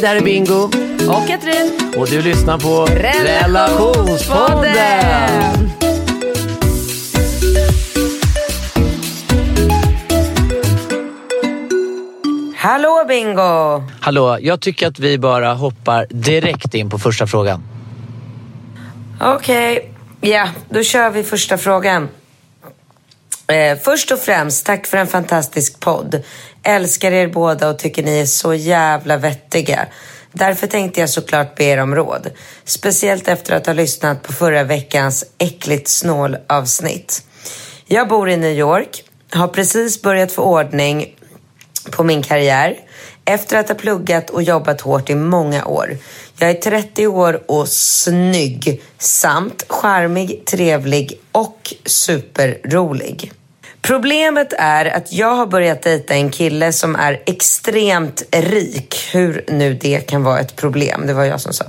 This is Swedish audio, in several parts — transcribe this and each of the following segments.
Hej, det här är Bingo. Och Katrin. Och du lyssnar på Relationspodden. Hallå Bingo! Hallå, jag tycker att vi bara hoppar direkt in på första frågan. Okej, ja, då kör vi första frågan. Eh, först och främst, tack för en fantastisk podd. Älskar er båda och tycker ni är så jävla vettiga. Därför tänkte jag såklart be er om råd. Speciellt efter att ha lyssnat på förra veckans äckligt snål avsnitt. Jag bor i New York, har precis börjat få ordning på min karriär efter att ha pluggat och jobbat hårt i många år. Jag är 30 år och snygg samt charmig, trevlig och superrolig. Problemet är att jag har börjat dejta en kille som är extremt rik. Hur nu det kan vara ett problem, det var jag som sa.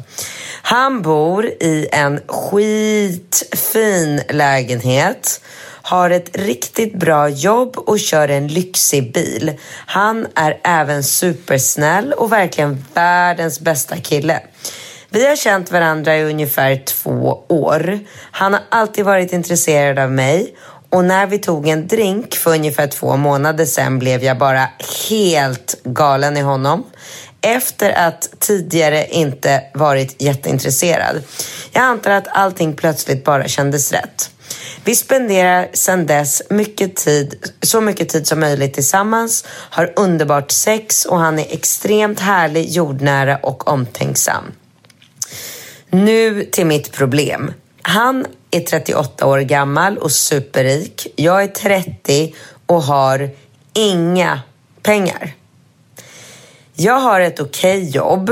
Han bor i en skitfin lägenhet har ett riktigt bra jobb och kör en lyxig bil. Han är även supersnäll och verkligen världens bästa kille. Vi har känt varandra i ungefär två år. Han har alltid varit intresserad av mig och när vi tog en drink för ungefär två månader sedan blev jag bara helt galen i honom. Efter att tidigare inte varit jätteintresserad. Jag antar att allting plötsligt bara kändes rätt. Vi spenderar sedan dess mycket tid, så mycket tid som möjligt tillsammans, har underbart sex och han är extremt härlig, jordnära och omtänksam. Nu till mitt problem. Han är 38 år gammal och superrik. Jag är 30 och har inga pengar. Jag har ett okej okay jobb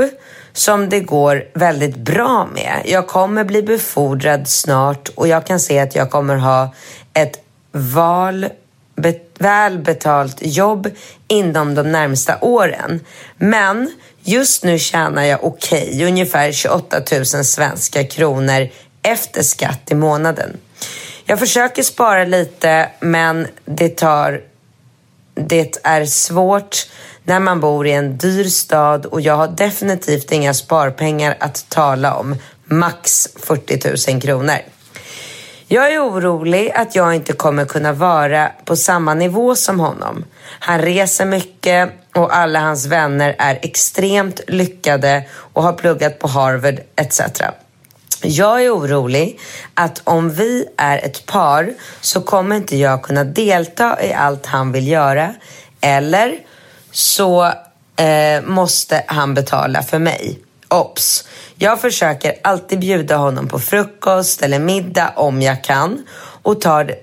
som det går väldigt bra med. Jag kommer bli befordrad snart och jag kan se att jag kommer ha ett val, be, välbetalt jobb inom de närmsta åren. Men just nu tjänar jag okej, okay, ungefär 28 000 svenska kronor efter skatt i månaden. Jag försöker spara lite men det tar det är svårt när man bor i en dyr stad och jag har definitivt inga sparpengar att tala om. Max 40 000 kronor. Jag är orolig att jag inte kommer kunna vara på samma nivå som honom. Han reser mycket och alla hans vänner är extremt lyckade och har pluggat på Harvard etc. Jag är orolig att om vi är ett par så kommer inte jag kunna delta i allt han vill göra eller så eh, måste han betala för mig. Ops! Jag försöker alltid bjuda honom på frukost eller middag om jag kan och tar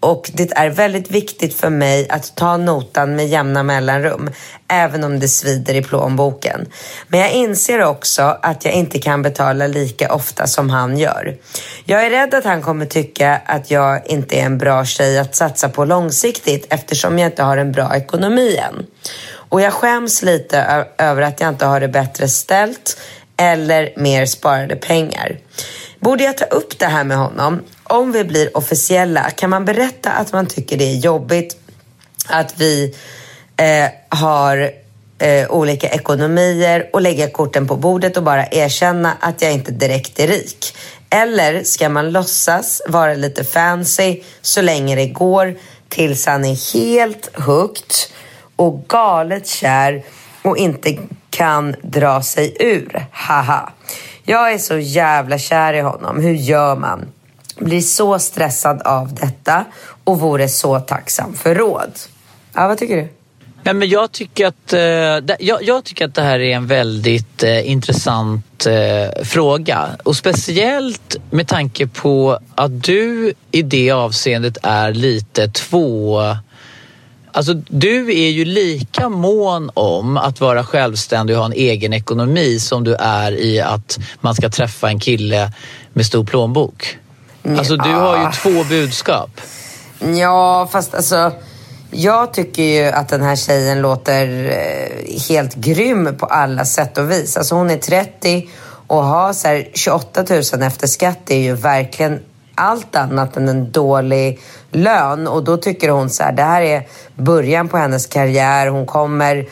och det är väldigt viktigt för mig att ta notan med jämna mellanrum, även om det svider i plånboken. Men jag inser också att jag inte kan betala lika ofta som han gör. Jag är rädd att han kommer tycka att jag inte är en bra tjej att satsa på långsiktigt eftersom jag inte har en bra ekonomi än. Och jag skäms lite över att jag inte har det bättre ställt eller mer sparade pengar. Borde jag ta upp det här med honom? Om vi blir officiella, kan man berätta att man tycker det är jobbigt att vi eh, har eh, olika ekonomier och lägga korten på bordet och bara erkänna att jag inte direkt är rik? Eller ska man låtsas vara lite fancy så länge det går tills han är helt hooked och galet kär och inte kan dra sig ur? Haha. Jag är så jävla kär i honom. Hur gör man? blir så stressad av detta och vore så tacksam för råd. Ja, vad tycker du? Ja, men jag, tycker att, eh, jag, jag, tycker att det här är en väldigt eh, intressant eh, fråga. Och speciellt med tanke på att du i det avseendet är lite två... Alltså, du är ju lika mån om att vara självständig och ha en egen ekonomi som du är i att man ska träffa en kille med stor plånbok. Alltså, du har ju två budskap. Ja, fast alltså jag tycker ju att den här tjejen låter eh, helt grym på alla sätt och vis. Alltså hon är 30 och har så här 28 000 efter skatt det är ju verkligen allt annat än en dålig lön. Och då tycker hon så här, det här är början på hennes karriär. Hon kommer,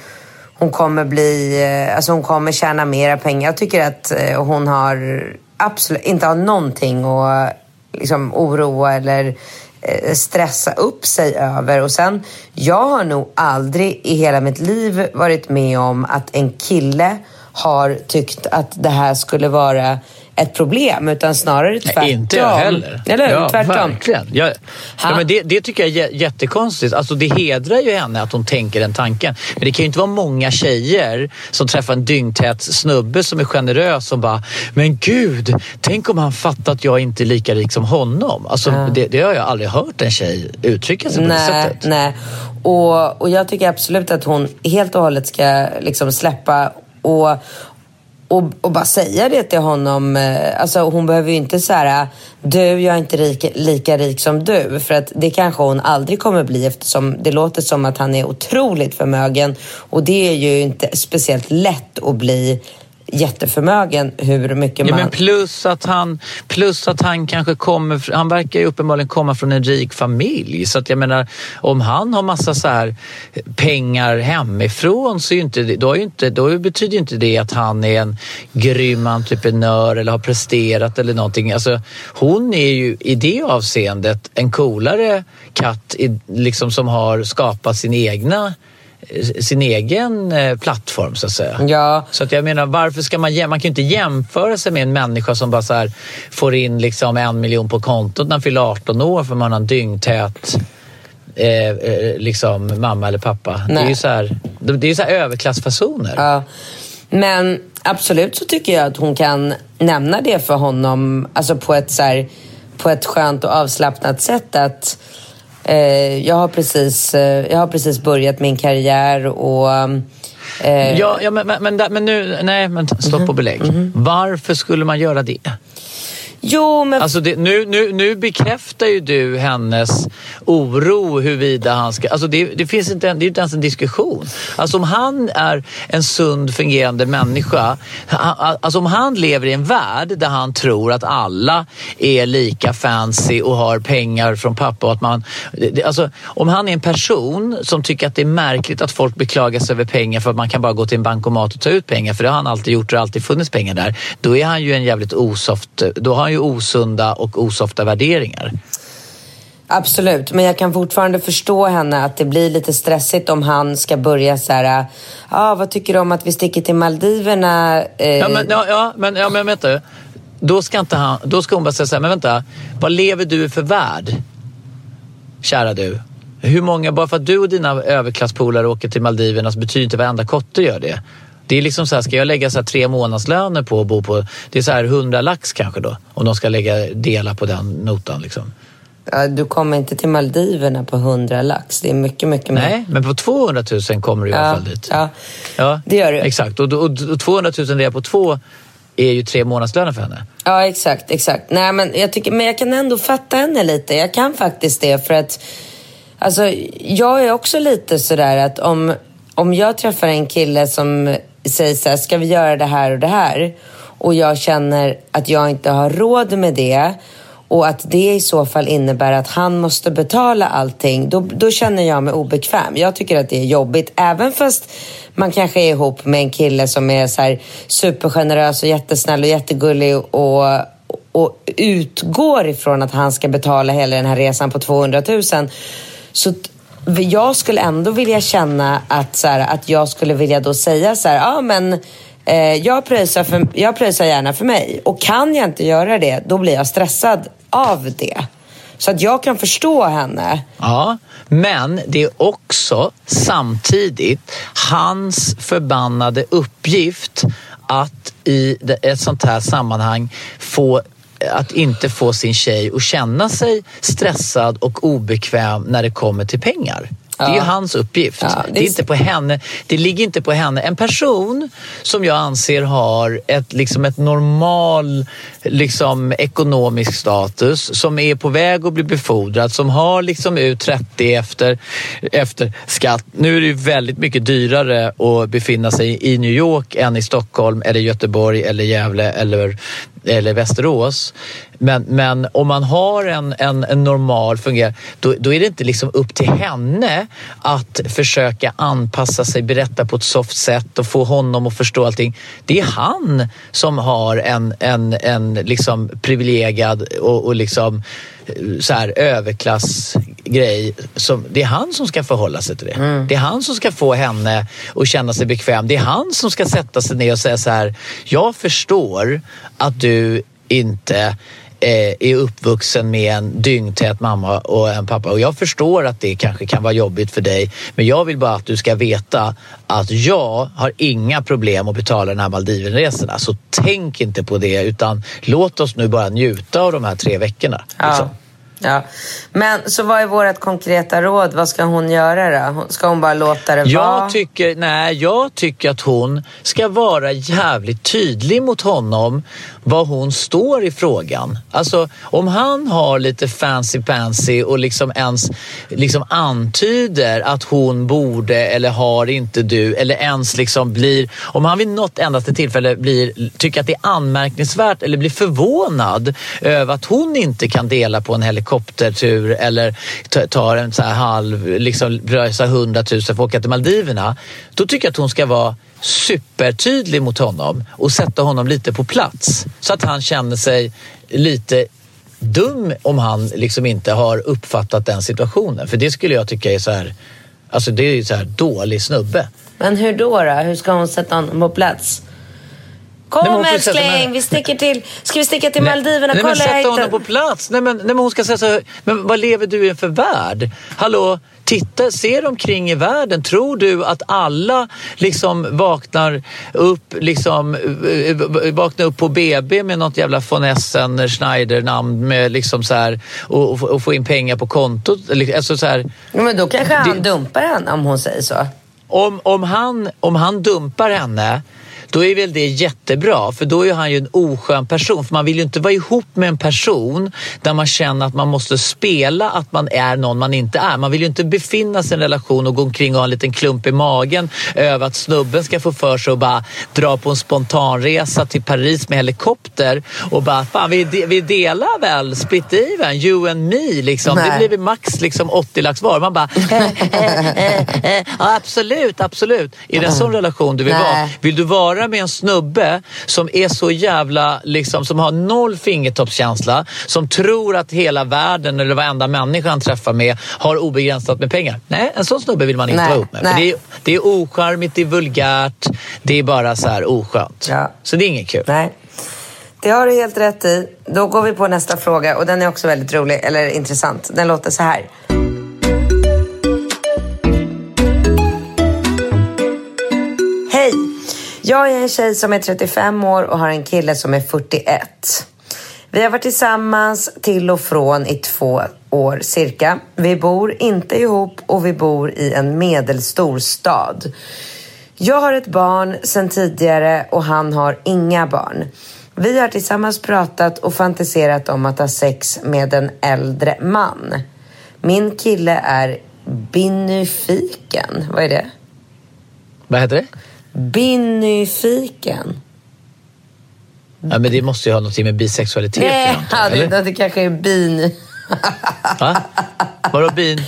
hon kommer bli, eh, alltså hon kommer tjäna mera pengar. Jag tycker att eh, hon har absolut inte har någonting att liksom oroa eller eh, stressa upp sig över. Och sen, jag har nog aldrig i hela mitt liv varit med om att en kille har tyckt att det här skulle vara ett problem, utan snarare tvärtom. Nej, inte jag heller. Eller ja, tvärtom. Verkligen. Jag, ja, men det, det, tycker jag är jättekonstigt. Alltså, det hedrar ju henne att hon tänker den tanken. Men det kan ju inte vara många tjejer som träffar en dyngtät snubbe som är generös och bara “men gud, tänk om han fattar att jag inte är lika rik som honom”. Alltså, ja. det, det, har jag aldrig hört en tjej uttrycka sig på nej, det sättet. Nej, och, och jag tycker absolut att hon helt och hållet ska liksom släppa och, och, och bara säga det till honom. Eh, alltså hon behöver ju inte säga du, jag är inte rik, lika rik som du. För att det kanske hon aldrig kommer bli eftersom det låter som att han är otroligt förmögen. Och det är ju inte speciellt lätt att bli jätteförmögen hur mycket man... Ja, men plus, att han, plus att han kanske kommer... Han verkar ju uppenbarligen komma från en rik familj. Så att jag menar, om han har massa så här pengar hemifrån så är inte, då, är inte, då betyder inte det att han är en grym entreprenör eller har presterat eller någonting. Alltså, hon är ju i det avseendet en coolare katt i, liksom, som har skapat sin egna sin egen eh, plattform så att säga. Ja. Så att jag menar, varför ska man, man kan ju inte jämföra sig med en människa som bara så får in liksom en miljon på kontot när man fyller 18 år för man har en dyngtät eh, eh, liksom mamma eller pappa. Nej. Det är ju så här, det är så här överklassfasoner. Ja. Men absolut så tycker jag att hon kan nämna det för honom alltså på ett, så här, på ett skönt och avslappnat sätt. att jag, har precis, eh, jag har precis börjat min karriär och eh, Ja, ja men, men, men, nu, nej men stopp och belägg. Mm -hmm. Varför skulle man göra det? Jo, men... Alltså det, nu, nu, nu bekräftar ju du hennes oro huruvida han ska... Alltså det, det finns inte, det är inte ens en diskussion. Alltså om han är en sund fungerande människa, alltså om han lever i en värld där han tror att alla är lika fancy och har pengar från pappa och att man... Alltså om han är en person som tycker att det är märkligt att folk beklagar sig över pengar för att man kan bara gå till en bankomat och ta ut pengar, för det har han alltid gjort och det har alltid funnits pengar där. Då är han ju en jävligt osoft... Då har han ju osunda och osofta värderingar. Absolut, men jag kan fortfarande förstå henne att det blir lite stressigt om han ska börja så här, ah, vad tycker du om att vi sticker till Maldiverna? Eh... Ja, men, ja, ja, men, ja, men vänta. Då ska, inte han, då ska hon bara säga så här, men vänta, vad lever du för värld? Kära du. Hur många, bara för att du och dina överklasspolare åker till Maldiverna så betyder inte varenda kotte gör det. Det är liksom så här, ska jag lägga så tre månadslöner på att bo på, det är så här 100 lax kanske då, om de ska lägga, dela på den notan liksom. du kommer inte till Maldiverna på 100 lax. Det är mycket, mycket mer. Nej, men på 200 000 kommer du i alla fall dit. Ja, ja, det gör du. Exakt, och, och, och 200 000 delat på två är ju tre månadslöner för henne. Ja, exakt, exakt. Nej, men jag, tycker, men jag kan ändå fatta henne lite. Jag kan faktiskt det för att alltså, jag är också lite sådär att om, om jag träffar en kille som säger så här, ska vi göra det här och det här? Och jag känner att jag inte har råd med det och att det i så fall innebär att han måste betala allting, då, då känner jag mig obekväm. Jag tycker att det är jobbigt, även fast man kanske är ihop med en kille som är så här supergenerös och jättesnäll och jättegullig och, och utgår ifrån att han ska betala hela den här resan på 200 000. Så jag skulle ändå vilja känna att, så här, att jag skulle vilja då säga så här, ja men Eh, jag, pröjsar för, jag pröjsar gärna för mig och kan jag inte göra det, då blir jag stressad av det. Så att jag kan förstå henne. Ja, men det är också samtidigt hans förbannade uppgift att i ett sånt här sammanhang få att inte få sin tjej att känna sig stressad och obekväm när det kommer till pengar. Det är ju hans uppgift. Ja, det, är... det, är inte på henne. det ligger inte på henne. En person som jag anser har ett, liksom ett normal liksom, ekonomisk status, som är på väg att bli befordrad, som har liksom ut 30 efter, efter skatt. Nu är det ju väldigt mycket dyrare att befinna sig i New York än i Stockholm eller Göteborg eller Gävle eller eller Västerås. Men, men om man har en, en, en normal fungerande, då, då, är det inte liksom upp till henne att försöka anpassa sig, berätta på ett soft sätt och få honom att förstå allting. Det är han som har en, en, en liksom privilegierad och, och liksom så här överklassgrej. Som, det är han som ska förhålla sig till det. Mm. Det är han som ska få henne att känna sig bekväm. Det är han som ska sätta sig ner och säga så här. Jag förstår att du inte eh, är uppvuxen med en dyngtät mamma och en pappa. Och jag förstår att det kanske kan vara jobbigt för dig. Men jag vill bara att du ska veta att jag har inga problem att betala den här Maldivenresorna. Så tänk inte på det utan låt oss nu bara njuta av de här tre veckorna. Ja. Liksom. Ja. Men så vad är vårt konkreta råd? Vad ska hon göra då? Ska hon bara låta det jag vara? Tycker, nej, jag tycker att hon ska vara jävligt tydlig mot honom var hon står i frågan. Alltså om han har lite fancy pansy och liksom ens liksom antyder att hon borde eller har inte du eller ens liksom blir, om han vid något endaste tillfälle blir, tycker att det är anmärkningsvärt eller blir förvånad över att hon inte kan dela på en helikoptertur eller tar en så här halv, liksom rösa hundratusen för att åka till Maldiverna. Då tycker jag att hon ska vara supertydlig mot honom och sätta honom lite på plats så att han känner sig lite dum om han liksom inte har uppfattat den situationen. För det skulle jag tycka är så här, alltså det är så här dålig snubbe. Men hur då, då? Hur ska hon sätta honom på plats? Kom nej, älskling, vi sticker till, ska vi sticka till nej, Maldiverna? Nej, Kolla, men sätta honom på plats. Nej men, nej, men hon ska säga så här, men vad lever du i för värld? Hallå, titta, ser omkring i världen. Tror du att alla liksom vaknar upp, liksom, eh, vaknar upp på BB med något jävla von Essen Schneider-namn med liksom så här, och, och få in pengar på kontot? Alltså så här, ja, men då kanske han det, dumpar henne om hon säger så. Om, om, han, om han dumpar henne då är väl det jättebra för då är han ju en oskön person. För man vill ju inte vara ihop med en person där man känner att man måste spela att man är någon man inte är. Man vill ju inte befinna sig i en relation och gå omkring och ha en liten klump i magen över att snubben ska få för sig att bara dra på en spontanresa till Paris med helikopter och bara, fan vi, vi delar väl split even, you and me liksom. Nej. Det blir max liksom 80 lax var. Man bara, eh, eh, eh, ja, absolut, absolut. Är det en sån relation du vill Nej. vara? Vill du vara vara med en snubbe som är så jävla, liksom, som har noll fingertoppskänsla, som tror att hela världen eller varenda människa han träffar med har obegränsat med pengar. Nej, en sån snubbe vill man inte nej, vara ihop med. det, är, det är ocharmigt, det är vulgärt, det är bara så här oskönt. Ja. Så det är inget kul. Nej. Det har du helt rätt i. Då går vi på nästa fråga och den är också väldigt rolig, eller intressant. Den låter så här. Jag är en tjej som är 35 år och har en kille som är 41. Vi har varit tillsammans till och från i två år cirka. Vi bor inte ihop och vi bor i en medelstor stad. Jag har ett barn sedan tidigare och han har inga barn. Vi har tillsammans pratat och fantiserat om att ha sex med en äldre man. Min kille är binyfiken. Vad är det? Vad heter det? Binyfiken. Ja, men det måste ju ha något med bisexualitet Nej, ja, det, det kanske är bin... Va? Vadå bin?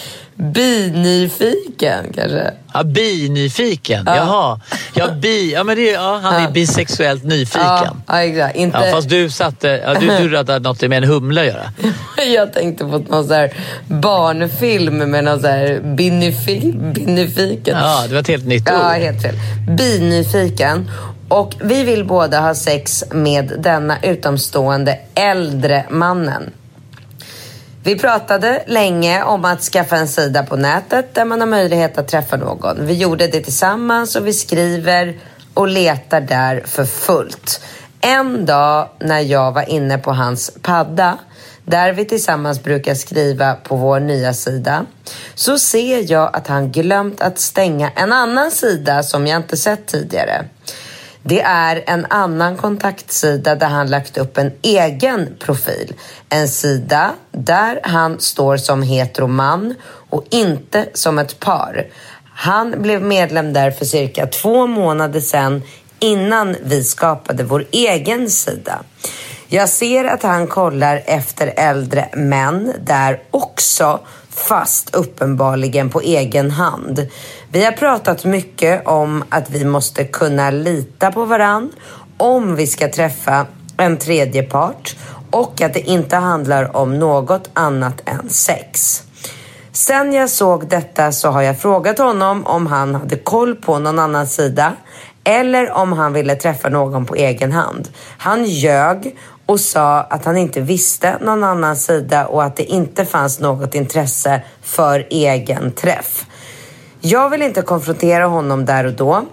Binyfiken kanske? Ja, binyfiken. Ja. Jaha. Ja, bi, ja, men det, ja, han är ja. bisexuellt nyfiken. Ja, ja exakt. Inte... Ja, fast du satte... Ja, du, du hade något med en humla att göra. Jag tänkte på någon så här barnfilm med någon så här binyfi, binyfiken. Ja, det var ett helt nytt ord. Ja, helt fel. Binyfiken. Och vi vill båda ha sex med denna utomstående äldre mannen. Vi pratade länge om att skaffa en sida på nätet där man har möjlighet att träffa någon. Vi gjorde det tillsammans och vi skriver och letar där för fullt. En dag när jag var inne på hans padda, där vi tillsammans brukar skriva på vår nya sida, så ser jag att han glömt att stänga en annan sida som jag inte sett tidigare. Det är en annan kontaktsida där han lagt upp en egen profil. En sida där han står som heteroman och inte som ett par. Han blev medlem där för cirka två månader sedan innan vi skapade vår egen sida. Jag ser att han kollar efter äldre män där också, fast uppenbarligen på egen hand. Vi har pratat mycket om att vi måste kunna lita på varann om vi ska träffa en tredje part och att det inte handlar om något annat än sex. Sen jag såg detta så har jag frågat honom om han hade koll på någon annan sida eller om han ville träffa någon på egen hand. Han ljög och sa att han inte visste någon annan sida och att det inte fanns något intresse för egen träff. Jag ville inte konfrontera honom där och då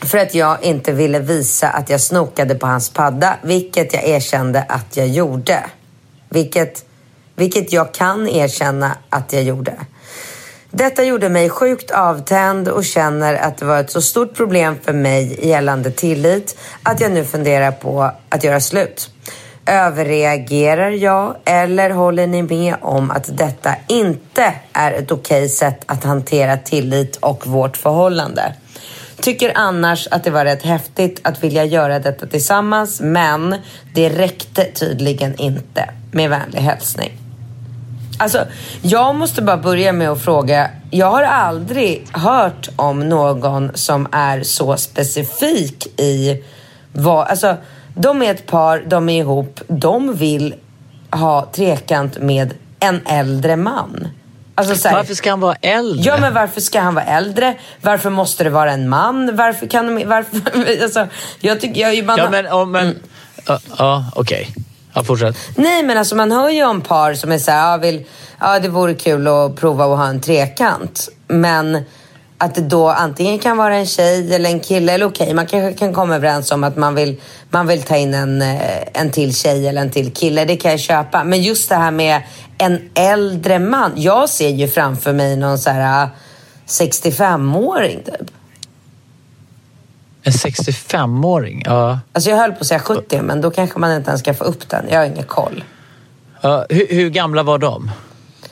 för att jag inte ville visa att jag snokade på hans padda, vilket jag erkände att jag gjorde. Vilket, vilket jag kan erkänna att jag gjorde. Detta gjorde mig sjukt avtänd och känner att det var ett så stort problem för mig gällande tillit att jag nu funderar på att göra slut. Överreagerar jag eller håller ni med om att detta inte är ett okej sätt att hantera tillit och vårt förhållande? Tycker annars att det var rätt häftigt att vilja göra detta tillsammans men det räckte tydligen inte. Med vänlig hälsning. Alltså, jag måste bara börja med att fråga. Jag har aldrig hört om någon som är så specifik i vad... Alltså, de är ett par, de är ihop, de vill ha trekant med en äldre man. Alltså, här, varför ska han vara äldre? Ja, men varför ska han vara äldre? Varför måste det vara en man? Varför kan de... Varför, alltså, jag tycker... Jag, man, ja, men... Oh, men mm. uh, uh, okej. Okay. Ja, fortsätt. Nej, men alltså man hör ju om par som är så här, ja, vill, ja det vore kul att prova att ha en trekant. Men att det då antingen kan vara en tjej eller en kille. Eller okej, okay, man kanske kan komma överens om att man vill, man vill ta in en, eh, en till tjej eller en till kille. Det kan jag köpa. Men just det här med en äldre man. Jag ser ju framför mig någon så här 65-åring eh, typ. En 65-åring? Ja. Alltså jag höll på att säga 70, men då kanske man inte ens ska få upp den. Jag har ingen koll. Uh, hur, hur, gamla var de?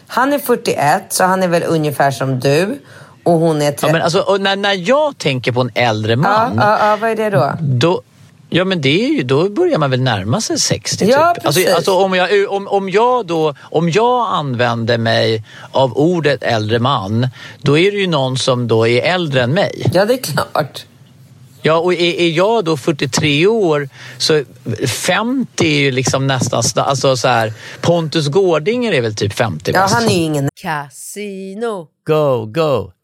Han är 41, så han är väl ungefär som du. Och hon är 30. Ja, men alltså, när, när jag tänker på en äldre man. Ja, ja, ja, vad är det då? då Ja men det är ju, då börjar man väl närma sig 60 ja, typ. Alltså, alltså, om, jag, om, om, jag då, om jag använder mig av ordet äldre man, då är det ju någon som då är äldre än mig. Ja det är klart. Ja, och är, är jag då 43 år så 50 är ju liksom nästan... Alltså så här, Pontus Gårdinger är väl typ 50 Ja, han är ingen... Casino. Go, go.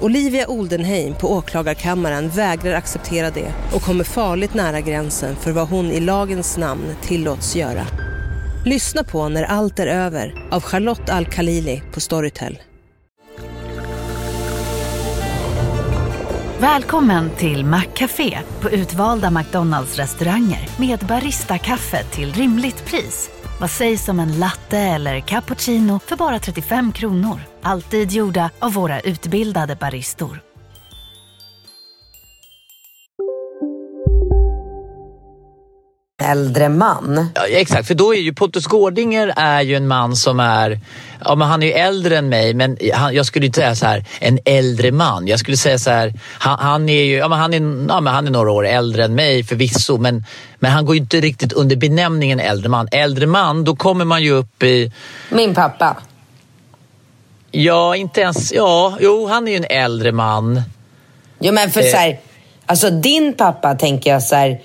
Olivia Oldenheim på åklagarkammaren vägrar acceptera det och kommer farligt nära gränsen för vad hon i lagens namn tillåts göra. Lyssna på När allt är över av Charlotte Al-Khalili på Storytel. Välkommen till Maccafé på utvalda McDonalds restauranger med Baristakaffe till rimligt pris. Vad sägs om en latte eller cappuccino för bara 35 kronor? Alltid gjorda av våra utbildade baristor. Äldre man. Ja, exakt, för då är ju Pontus Gårdinger är ju en man som är, ja men han är ju äldre än mig men han, jag skulle inte säga så här en äldre man. Jag skulle säga så här, han, han är ju, ja men han är, ja men han är några år äldre än mig förvisso men, men han går ju inte riktigt under benämningen äldre man. Äldre man, då kommer man ju upp i... Min pappa. Ja, inte ens, ja, jo han är ju en äldre man. Jo men för Eh. så här, alltså din pappa tänker jag så här,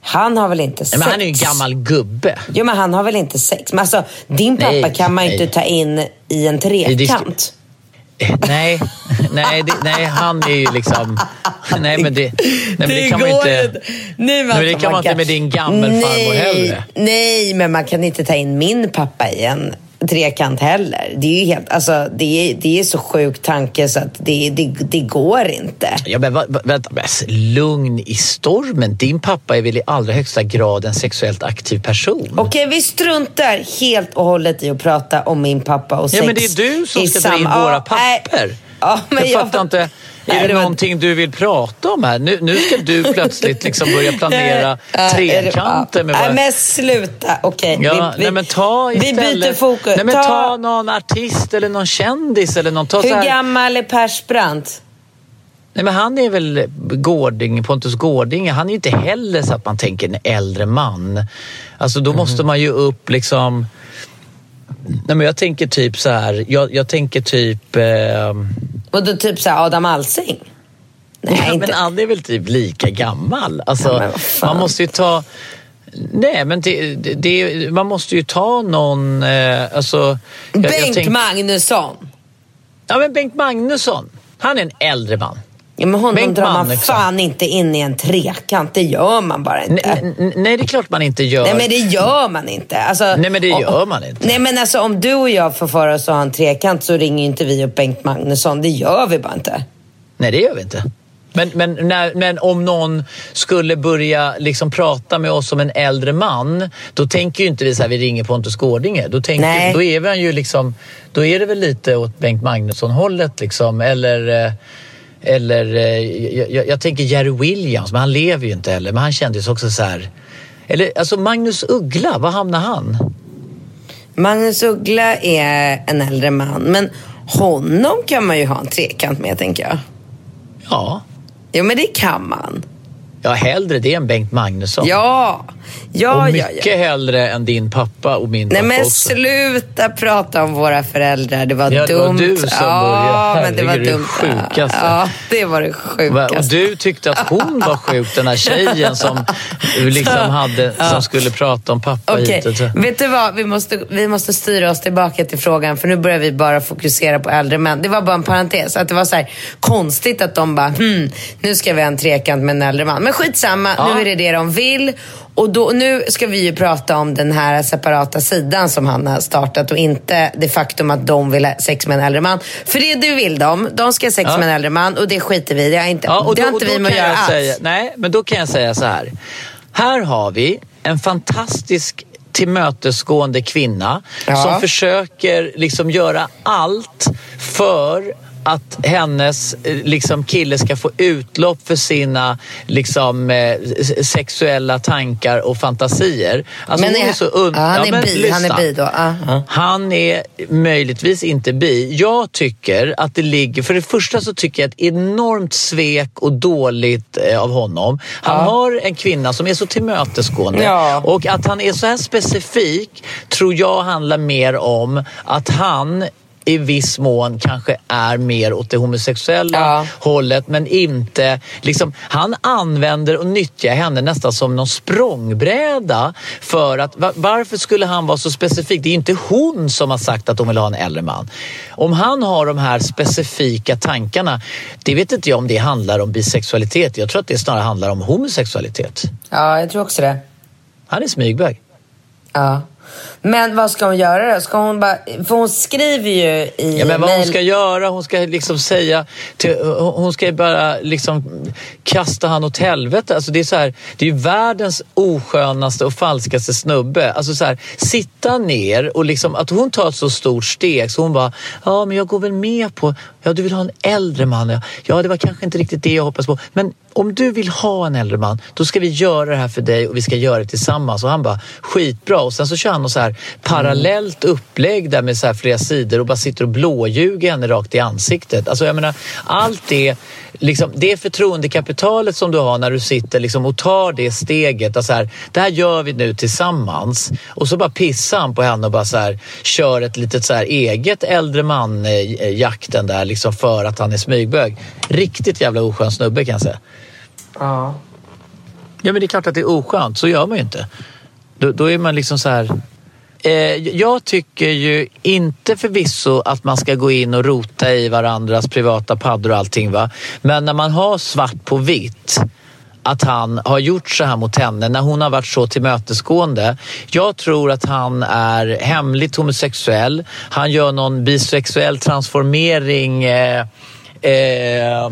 han har väl inte sex? Men han är ju en gammal gubbe. Jo men han har väl inte sex? Men alltså din pappa Nej, kan man ju inte ta in i en trekant. Nej, nej, det, nej, han är ju liksom... Nej, men det, nej, men det kan man inte... Nej, men Men det kan man inte med din gammelfarmor heller. Nej, men man kan inte ta in min pappa i en trekant heller. Det är ju helt, alltså det är, det är så sjuk tanke så att det, det, det går inte. Ja, men va- va- vänta, alltså, lugn i stormen. Din pappa är väl i allra högsta grad en sexuellt aktiv person? Okej, vi struntar helt och hållet i att prata om min pappa och sex ja, men det är du som ska dra in våra papper. Ja, men jag fattar inte. Är det var- någonting du vill prata om här? Nu, nu ska du plötsligt liksom börja planera trekanter med ja. Nej, våra... men sluta. Okej, Ja, vi, nej men ta vi istället... byter fokus. Nej men ta, ta någon artist eller någon kändis eller någon. Ta hur här... gammal är Persbrandt? Nej men han är väl Gårding, Pontus Gårding. Han är ju inte heller så att man tänker en äldre man. Alltså då måste man ju upp liksom... Nej men jag tänker typ så här. Jag, jag tänker typ... Eh... Och då typ så här Adam Alsing? Nej, ja, inte. men han är väl typ lika gammal. Alltså, Ja, man måste ju ta... Nej, men det, det, man måste ju ta någon... Eh, alltså, jag- jag Bengt tänk- Magnusson. Ja, men Bengt Magnusson. Han är en äldre man. Ja, men honom Bengt drar man Magnusson. fan inte in i en trekant. Det gör man bara inte. Nej, nej, det är klart man inte gör. Nej men det gör man inte. Alltså, Nej, men det om- gör man inte. Nej men alltså om du och jag får för oss att ha en trekant så ringer inte vi upp Bengt Magnusson. Det gör vi bara inte. Nej, det gör vi inte. Men, men, när, men om någon skulle börja liksom prata med oss som en äldre man, då tänker ju inte vi så här, vi ringer Pontus Gårdinger. Då, tänker, Nej. då är vi ju liksom, då är det väl lite åt Bengt Magnusson-hållet liksom. Eller, eh, eller eh, jag, jag, jag tänker Jerry Williams, men han lever ju inte heller. Men han kändes också så här. Eller alltså Magnus Uggla, var hamnar han? Magnus Uggla är en äldre man. Men honom kan man ju ha en trekant med tänker jag. Ja, Jo men det kan man. Ja hellre det än Bengt Magnusson. Ja, ja, och ja, mycket ja. hellre än din pappa och min Nej pappa men också. sluta prata om våra föräldrar. Det var Ja, det dumt. var du som ja, började. men det var Herregud, det dumt. sjukaste. Ja, det var det sjukaste. Och du tyckte att hon var sjuk, den här tjejen som, liksom hade, som skulle prata om pappa Okej, hit och så. vet du vad? Vi måste, vi måste styra oss tillbaka till frågan för nu börjar vi bara fokusera på äldre män. Det var bara en parentes. Att det var så här konstigt att de bara, hmm, nu ska vi ha en trekant med en äldre man. Men skitsamma, Ja. nu är det det de vill. Och då, nu ska vi ju prata om den här separata sidan som han har startat och inte det faktum att de vill ha sex med en äldre man. För det du vill de, de ska ha sex Ja. med en äldre man och det skiter vi i. Det har inte, Ja, och det då, har inte vi med att göra alls. säga, Nej, men då kan jag säga så här. Här har vi en fantastisk tillmötesgående kvinna Ja. som försöker liksom göra allt för att hennes eh, liksom, kille ska få utlopp för sina liksom, eh, sexuella tankar och fantasier. Alltså, Men är- är så un- ja, han är men bi, han är bi då, ja. Ja. Han är möjligtvis inte bi. Jag tycker att det ligger... För det första så tycker jag ett enormt svek och dåligt eh, av honom. Han har en kvinna som är så tillmötesgående. Ja. Och att han är så här specifik tror jag handlar mer om att han i viss mån kanske är mer åt det homosexuella ja. hållet men inte... Liksom, han använder och nyttjar henne nästan som någon språngbräda för att varför skulle han vara så specifik? Det är inte hon som har sagt att hon vill ha en äldre man. Om han har de här specifika tankarna, det vet inte jag om det handlar om bisexualitet. Jag tror att det snarare handlar om homosexualitet. Ja, jag tror också det. Han är smygbög. Ja. Men vad ska hon göra då? Ska hon bara, för hon skriver ju i ja, men vad mail... hon ska göra, hon ska liksom säga... Till, hon ska bara liksom kasta han åt helvete. Alltså det är så här, det är ju världens oskönaste och falskaste snubbe. Alltså så här, sitta ner och liksom att hon tar ett så stort steg så hon bara, ja men jag går väl med på, ja du vill ha en äldre man. Ja, ja det var kanske inte riktigt det jag hoppas på. Men om du vill ha en äldre man, då ska vi göra det här för dig och vi ska göra det tillsammans. Och han bara, skitbra. Och sen så kör han något så här parallellt upplägg där med så här flera sidor och bara sitter och blåljuger henne rakt i ansiktet. Alltså jag menar, allt det, liksom, det förtroendekapitalet som du har när du sitter liksom och tar det steget. Alltså här, det här gör vi nu tillsammans. Och så bara pissar han på henne och bara så här, kör ett litet så här eget äldre man-jakten där liksom för att han är smygbög. Riktigt jävla oskön snubbe kan jag säga. Ja. Ja men det är klart att det är oskönt, så gör man ju inte. Då, då är man liksom så här... Eh, jag tycker ju inte förvisso att man ska gå in och rota i varandras privata paddor och allting. Va? Men när man har svart på vitt att han har gjort så här mot henne när hon har varit så tillmötesgående. Jag tror att han är hemligt homosexuell. Han gör någon bisexuell transformering eh, eh,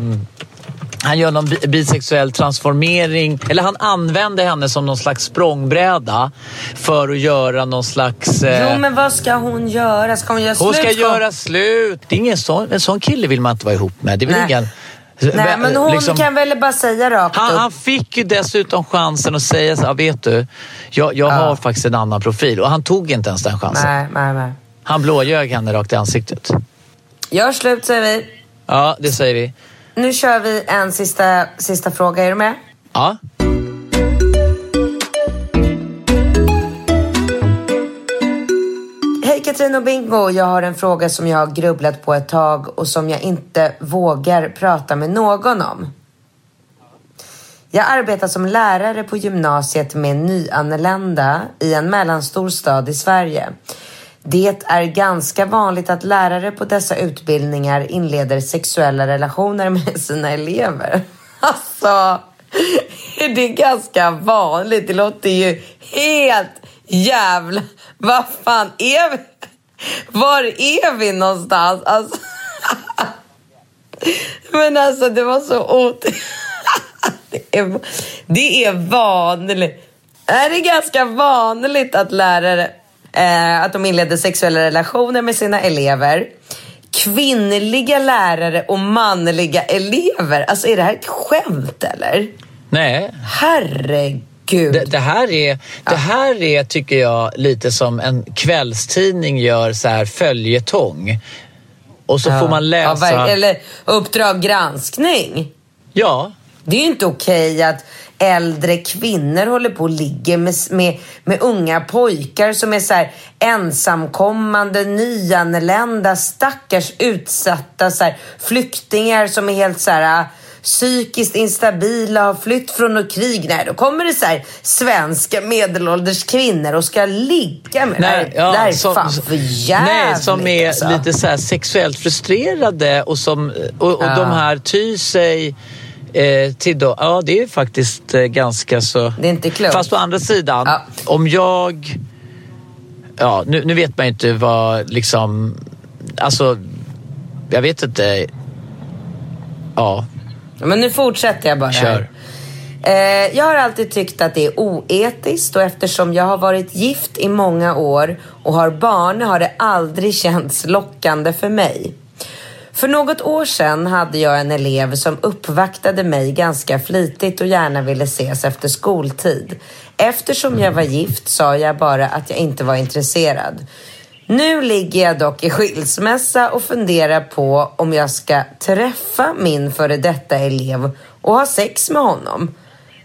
han gör någon bisexuell transformering, eller han använder henne som någon slags språngbräda för att göra någon slags... Eh... Jo, men vad ska hon göra? Ska hon göra hon slut? Hon ska göra slut. Det är ingen sån, en sån kille vill man inte vara ihop med. Det är ingen... Nej, men hon liksom, kan väl bara säga rakt han, upp. Han fick ju dessutom chansen att säga så här, vet du, jag, jag ja. har faktiskt en annan profil. Och han tog inte ens den chansen. Nej, nej, nej. Han blåljög henne rakt i ansiktet. Gör slut, säger vi. Ja, det säger vi. Nu kör vi en sista, sista fråga. Är du med? Ja. Hej Katrin och Bingo! Jag har en fråga som jag har grubblat på ett tag och som jag inte vågar prata med någon om. Jag arbetar som lärare på gymnasiet med nyanlända i en mellanstor stad i Sverige. Det är ganska vanligt att lärare på dessa utbildningar inleder sexuella relationer med sina elever. Alltså, det är ganska vanligt. Det låter ju helt jävla... Vad fan är vi? Var är vi någonstans? Alltså... Men alltså, det var så otäckt. Det är, det är vanligt. Det är ganska vanligt att lärare eh, att de inledde sexuella relationer med sina elever. Kvinnliga lärare och manliga elever. Alltså är det här ett skämt eller? Nej. Herregud. Det, det, här är, det här är, tycker jag, lite som en kvällstidning gör så här följetong. Och så ja. får man läsa... Ja, eller Uppdrag granskning. Ja. Det är ju inte okej okay att äldre kvinnor håller på och ligger med, med, med unga pojkar som är så här ensamkommande, nyanlända, stackars utsatta så här, flyktingar som är helt så här psykiskt instabila, har flytt från något krig. Nej, då kommer det så här svenska medelålders kvinnor och ska ligga med. Nej, ja, det här är som, fan för jävligt. Nej, som är alltså. lite så sexuellt frustrerade och, som, och, och ja. de här tyr sig Eh, till då, ja, det är faktiskt eh, ganska så... Det är inte klokt. Fast å andra sidan, ja. om jag... Ja, nu, nu vet man ju inte vad liksom... Alltså, jag vet inte. Ja. Men nu fortsätter jag bara. Kör. Här. Eh, jag har alltid tyckt att det är oetiskt och eftersom jag har varit gift i många år och har barn har det aldrig känts lockande för mig. För något år sedan hade jag en elev som uppvaktade mig ganska flitigt och gärna ville ses efter skoltid. Eftersom jag var gift sa jag bara att jag inte var intresserad. Nu ligger jag dock i skilsmässa och funderar på om jag ska träffa min före detta elev och ha sex med honom.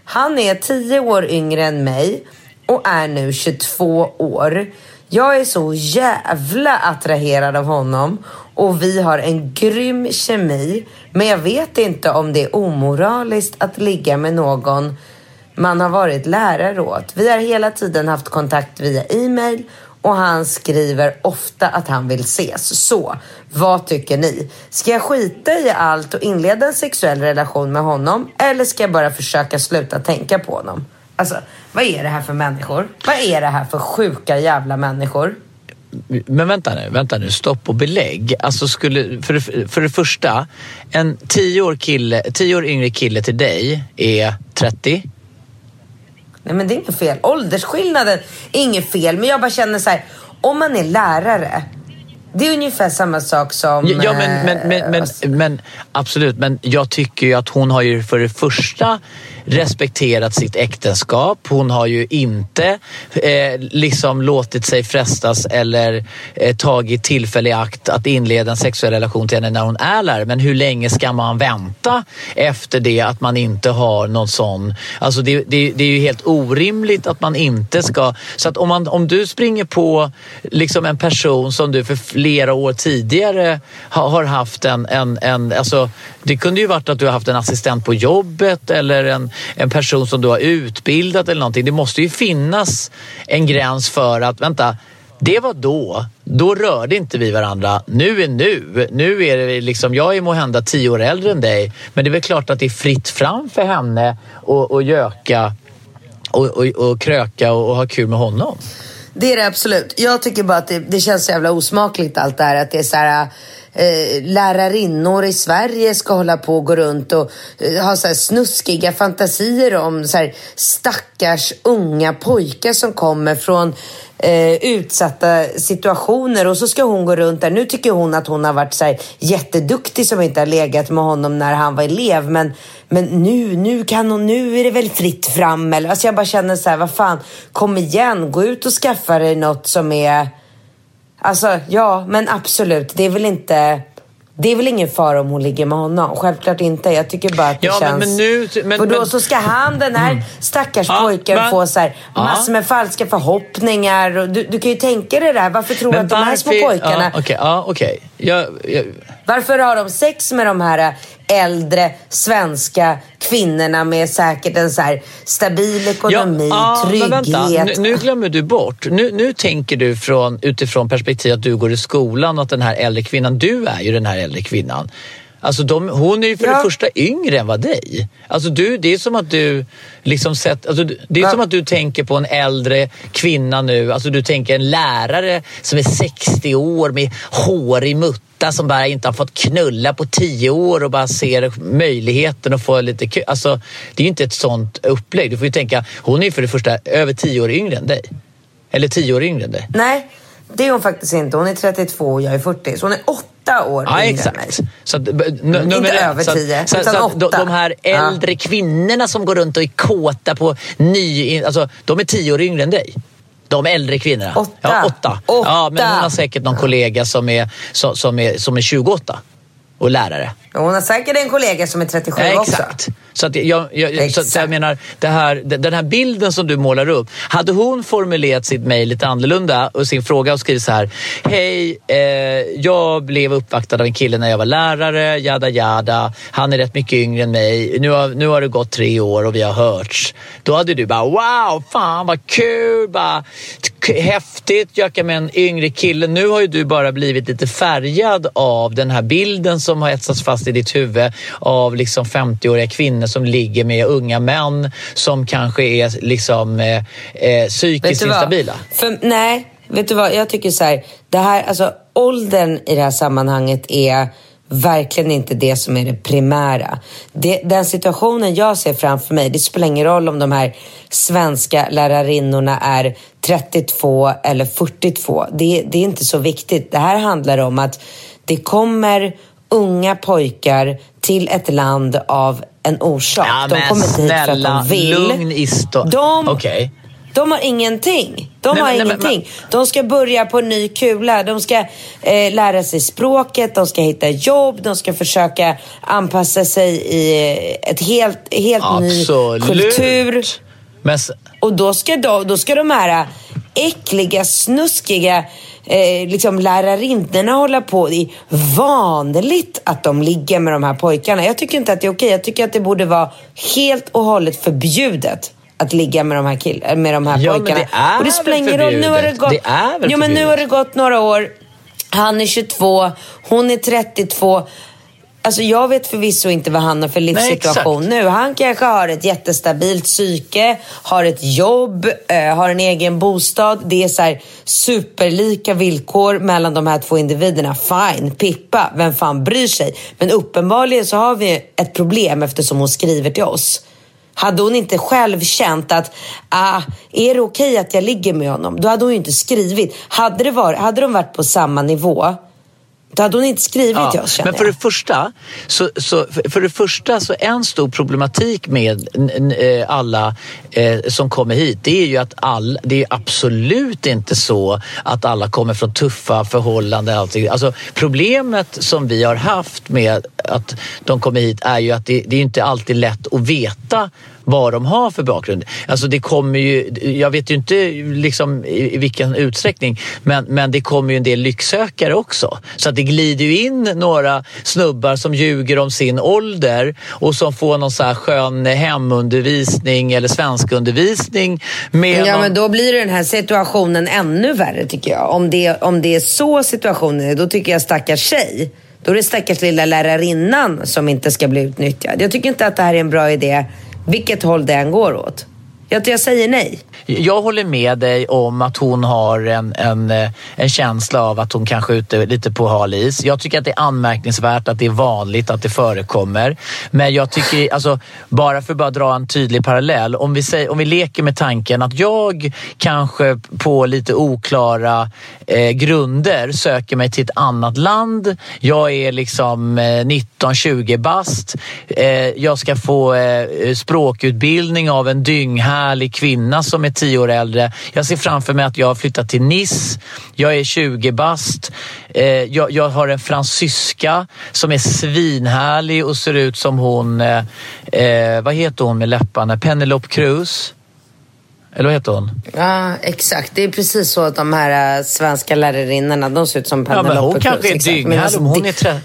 Han är 10 år yngre än mig och är nu 22 år. Jag är så jävla attraherad av honom och vi har en grym kemi. Men jag vet inte om det är omoraliskt att ligga med någon man har varit lärare åt. Vi har hela tiden haft kontakt via e-mail och han skriver ofta att han vill ses. Så, vad tycker ni? Ska jag skita i allt och inleda en sexuell relation med honom eller ska jag bara försöka sluta tänka på honom? Alltså, vad är det här för människor? Vad är det här för sjuka jävla människor? Men vänta nu, vänta nu, stopp och belägg. Alltså skulle, för, för det första, en tio år, kille, tio år yngre kille till dig är 30. Nej men det är inget fel. Åldersskillnaden är inget fel. Men jag bara känner så här, om man är lärare det är ungefär samma sak som... Ja, men, men, men, men, eh, men absolut. Men jag tycker ju att hon har ju för det första respekterat sitt äktenskap. Hon har ju inte eh, liksom låtit sig frestas eller eh, tagit tillfälle i akt att inleda en sexuell relation till henne när hon är lärare. Men hur länge ska man vänta efter det att man inte har någon sån... Alltså det, det, det är ju helt orimligt att man inte ska... Så att om, man, om du springer på liksom en person som du för flera år tidigare har, har haft en, en, en... Alltså det kunde ju varit att du har haft en assistent på jobbet eller en, en person som du har utbildat eller någonting. Det måste ju finnas en gräns för att, vänta, det var då. Då rörde inte vi varandra. Nu är nu. Nu är det liksom, jag är måhända tio år äldre än dig, men det är väl klart att det är fritt fram för henne att, göka och, och, och kröka och, och ha kul med honom. Det är det absolut. Jag tycker bara att det, det känns så jävla osmakligt allt det här. Att det är så här eh, lärarinnor i Sverige ska hålla på och gå runt och eh, ha så här snuskiga fantasier om så här stackars unga pojkar som kommer från eh, utsatta situationer och så ska hon gå runt där. Nu tycker hon att hon har varit så här jätteduktig som inte har legat med honom när han var elev. Men, men nu, nu kan hon, nu är det väl fritt fram. Eller, alltså jag bara känner så här, vad fan, kom igen, gå ut och skaffa dig något som är Alltså ja, men absolut. Det är väl inte... Det är väl ingen fara om hon ligger med honom? Självklart inte. Jag tycker bara att det ja, känns... Men, men nu, men, För då men... så ska han, den här mm. stackars ja, pojken, men... få så här, massor med falska förhoppningar. Och du, du kan ju tänka dig det där. Varför tror du att de här små pojkarna... Ja, okay, ja, okay. jag, jag... Varför har de sex med de här äldre svenska kvinnorna med säkert en så här stabil ekonomi, ja, trygghet. Vänta, nu, nu, glömmer du bort. Nu, nu tänker du från, utifrån perspektiv att du går i skolan och att den här äldre kvinnan, du är ju den här äldre kvinnan. Alltså de, hon är ju för ja. det första yngre än vad dig. Alltså du, det är som att du liksom sett, alltså det är ja. som att du tänker på en äldre kvinna nu. Alltså du tänker en lärare som är 60 år med hår i mutt som bara inte har fått knulla på tio år och bara ser möjligheten att få lite kul. Alltså, det är ju inte ett sånt upplägg. Du får ju tänka, hon är ju för det första över tio år yngre än dig. Eller tio år yngre än dig. Nej, det är hon faktiskt inte. Hon är 32 och jag är 40. Så hon är åtta år ja, yngre än mig. Så att, inte över tio, så, utan så åtta. De, de här äldre ja. kvinnorna som går runt och är kåta på ny... Alltså, de är tio år yngre än dig. De äldre kvinnorna. Åtta. Ja, åtta. åtta. Ja, men hon har säkert någon kollega som är, som, som är, som är 28 och lärare. Hon har säkert en kollega som är 37 ja, också. Exakt. Så, att jag, jag, så, så jag menar, det här, den här bilden som du målar upp. Hade hon formulerat sitt mejl lite annorlunda och sin fråga och skrivit så här. Hej, eh, jag blev uppvaktad av en kille när jag var lärare, jada jada. Han är rätt mycket yngre än mig. Nu har, nu har det gått tre år och vi har hörts. Då hade du bara wow, fan vad kul, bara, häftigt, göka med en yngre kille. Nu har ju du bara blivit lite färgad av den här bilden som har etsats fast i ditt huvud av liksom 50-åriga kvinnor som ligger med unga män som kanske är liksom eh, eh, psykiskt instabila. För, nej, vet du vad? Jag tycker så här, det här, alltså åldern i det här sammanhanget är verkligen inte det som är det primära. Det, den situationen jag ser framför mig, det spelar ingen roll om de här svenska lärarinnorna är 32 eller 42. Det, det är inte så viktigt. Det här handlar om att det kommer unga pojkar till ett land av en orsak. Ja, de kommer dit för att de vill. Lugn i de, okay. de har ingenting. De nej, har nej, ingenting. Men, de ska börja på en ny kula. De ska eh, lära sig språket, de ska hitta jobb, de ska försöka anpassa sig i eh, ett helt, helt ny kultur. Men... Och då ska, de, då ska de här äckliga, snuskiga eh, liksom lärarinnorna hålla på. Det är vanligt att de ligger med de här pojkarna. Jag tycker inte att det är okej. Jag tycker att det borde vara helt och hållet förbjudet att ligga med de här, kill med de här Ja, pojkarna. men det är och det spelar ingen roll. Nu har det gått, Det är väl jo, men nu har det gått några år. Han är 22, hon är 32. Alltså jag vet förvisso inte vad han har för livssituation exakt. nu. Han kanske har ett jättestabilt psyke, har ett jobb, eh, har en egen bostad. Det är så här superlika villkor mellan de här två individerna. Fine, Pippa, vem fan bryr sig? Men uppenbarligen så har vi ett problem eftersom hon skriver till oss. Hade hon inte själv känt att, ah, är det okej att jag ligger med honom? Då hade hon ju inte skrivit. Hade, det varit, hade de varit på samma nivå, då hade hon inte skrivit till oss känner men för jag. det första, så, så, för- det första så en stor problematik med eh, alla eh, som kommer hit, det är ju att all, det är absolut inte så att alla kommer från tuffa förhållanden. Allting. Alltså, problemet som vi har haft med att de kommer hit är ju att det, det är inte alltid lätt att veta vad de har för bakgrund. Alltså det kommer ju, jag vet ju inte liksom i, vilken utsträckning, men, men det kommer ju en del lycksökare också. Så att det glider ju in några snubbar som ljuger om sin ålder och som får någon så här skön hemundervisning eller svenskundervisning. Med Ja, någon... men då blir den här situationen ännu värre tycker jag. Om det, om det är så situationen är, då tycker jag stackars tjej. Då är det stackars lilla lärarinnan som inte ska bli utnyttjad. Jag tycker inte att det här är en bra idé, vilket håll det än går åt. Jag, jag säger nej. Jag håller med dig om att hon har en, en, en känsla av att hon kanske är ute lite på hal is. Jag tycker att det är anmärkningsvärt att det är vanligt att det förekommer. Men jag tycker, alltså, bara för att bara dra en tydlig parallell. Om vi, säger, om vi leker med tanken att jag kanske på lite oklara eh, grunder söker mig till ett annat land. Jag är liksom eh, 19-20 bast. Eh, jag ska få eh, språkutbildning av en dynghärlig kvinna som är 10 år äldre. Jag ser framför mig att jag har flyttat till Nice. Jag är 20 bast. Eh, jag, jag har en fransyska som är svinhärlig och ser ut som hon, eh, eh, vad heter hon med läpparna? Penelope Cruz. Eller vad heter hon? Ja, exakt. Det är precis så att de här äh, svenska lärarinnorna, de ser ut som Ja, Penelope men hon Cruz, kanske är dynghärlig. alltså, hon det- är.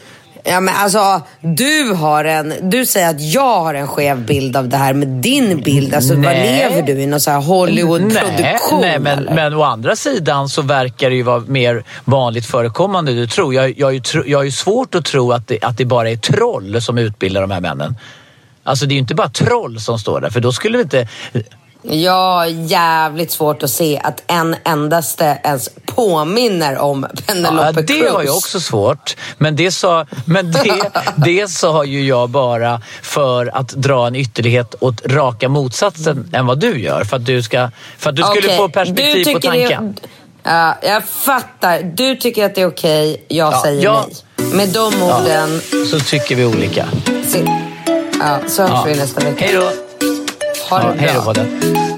Ja men alltså, du har en, du säger att jag har en skev bild av det här, men din bild, alltså vad lever du i? Någon sån här Hollywood-produktion Nej, nej men, eller? men å andra sidan så verkar det ju vara mer vanligt förekommande du tror. Jag, jag, jag har ju svårt att tro att det, att det bara är troll som utbildar de här männen. Alltså det är ju inte bara troll som står där för då skulle det inte... Har jävligt svårt att se att en endaste ens påminner om Penelope Ja, Cruz. det har jag också svårt. Men det sa, men det, det sa ju jag bara för att dra en ytterlighet åt raka motsatsen än vad du gör. För att du, ska, för att du skulle Okej, få perspektiv på tanken. Det, ja, jag fattar. Du tycker att det är okej, jag Ja, säger jag- nej. Med de orden, Så tycker vi olika. se, ja, så hörs Ja. vi nästa vecka. Hej då! Ha Ja, det hej då bra.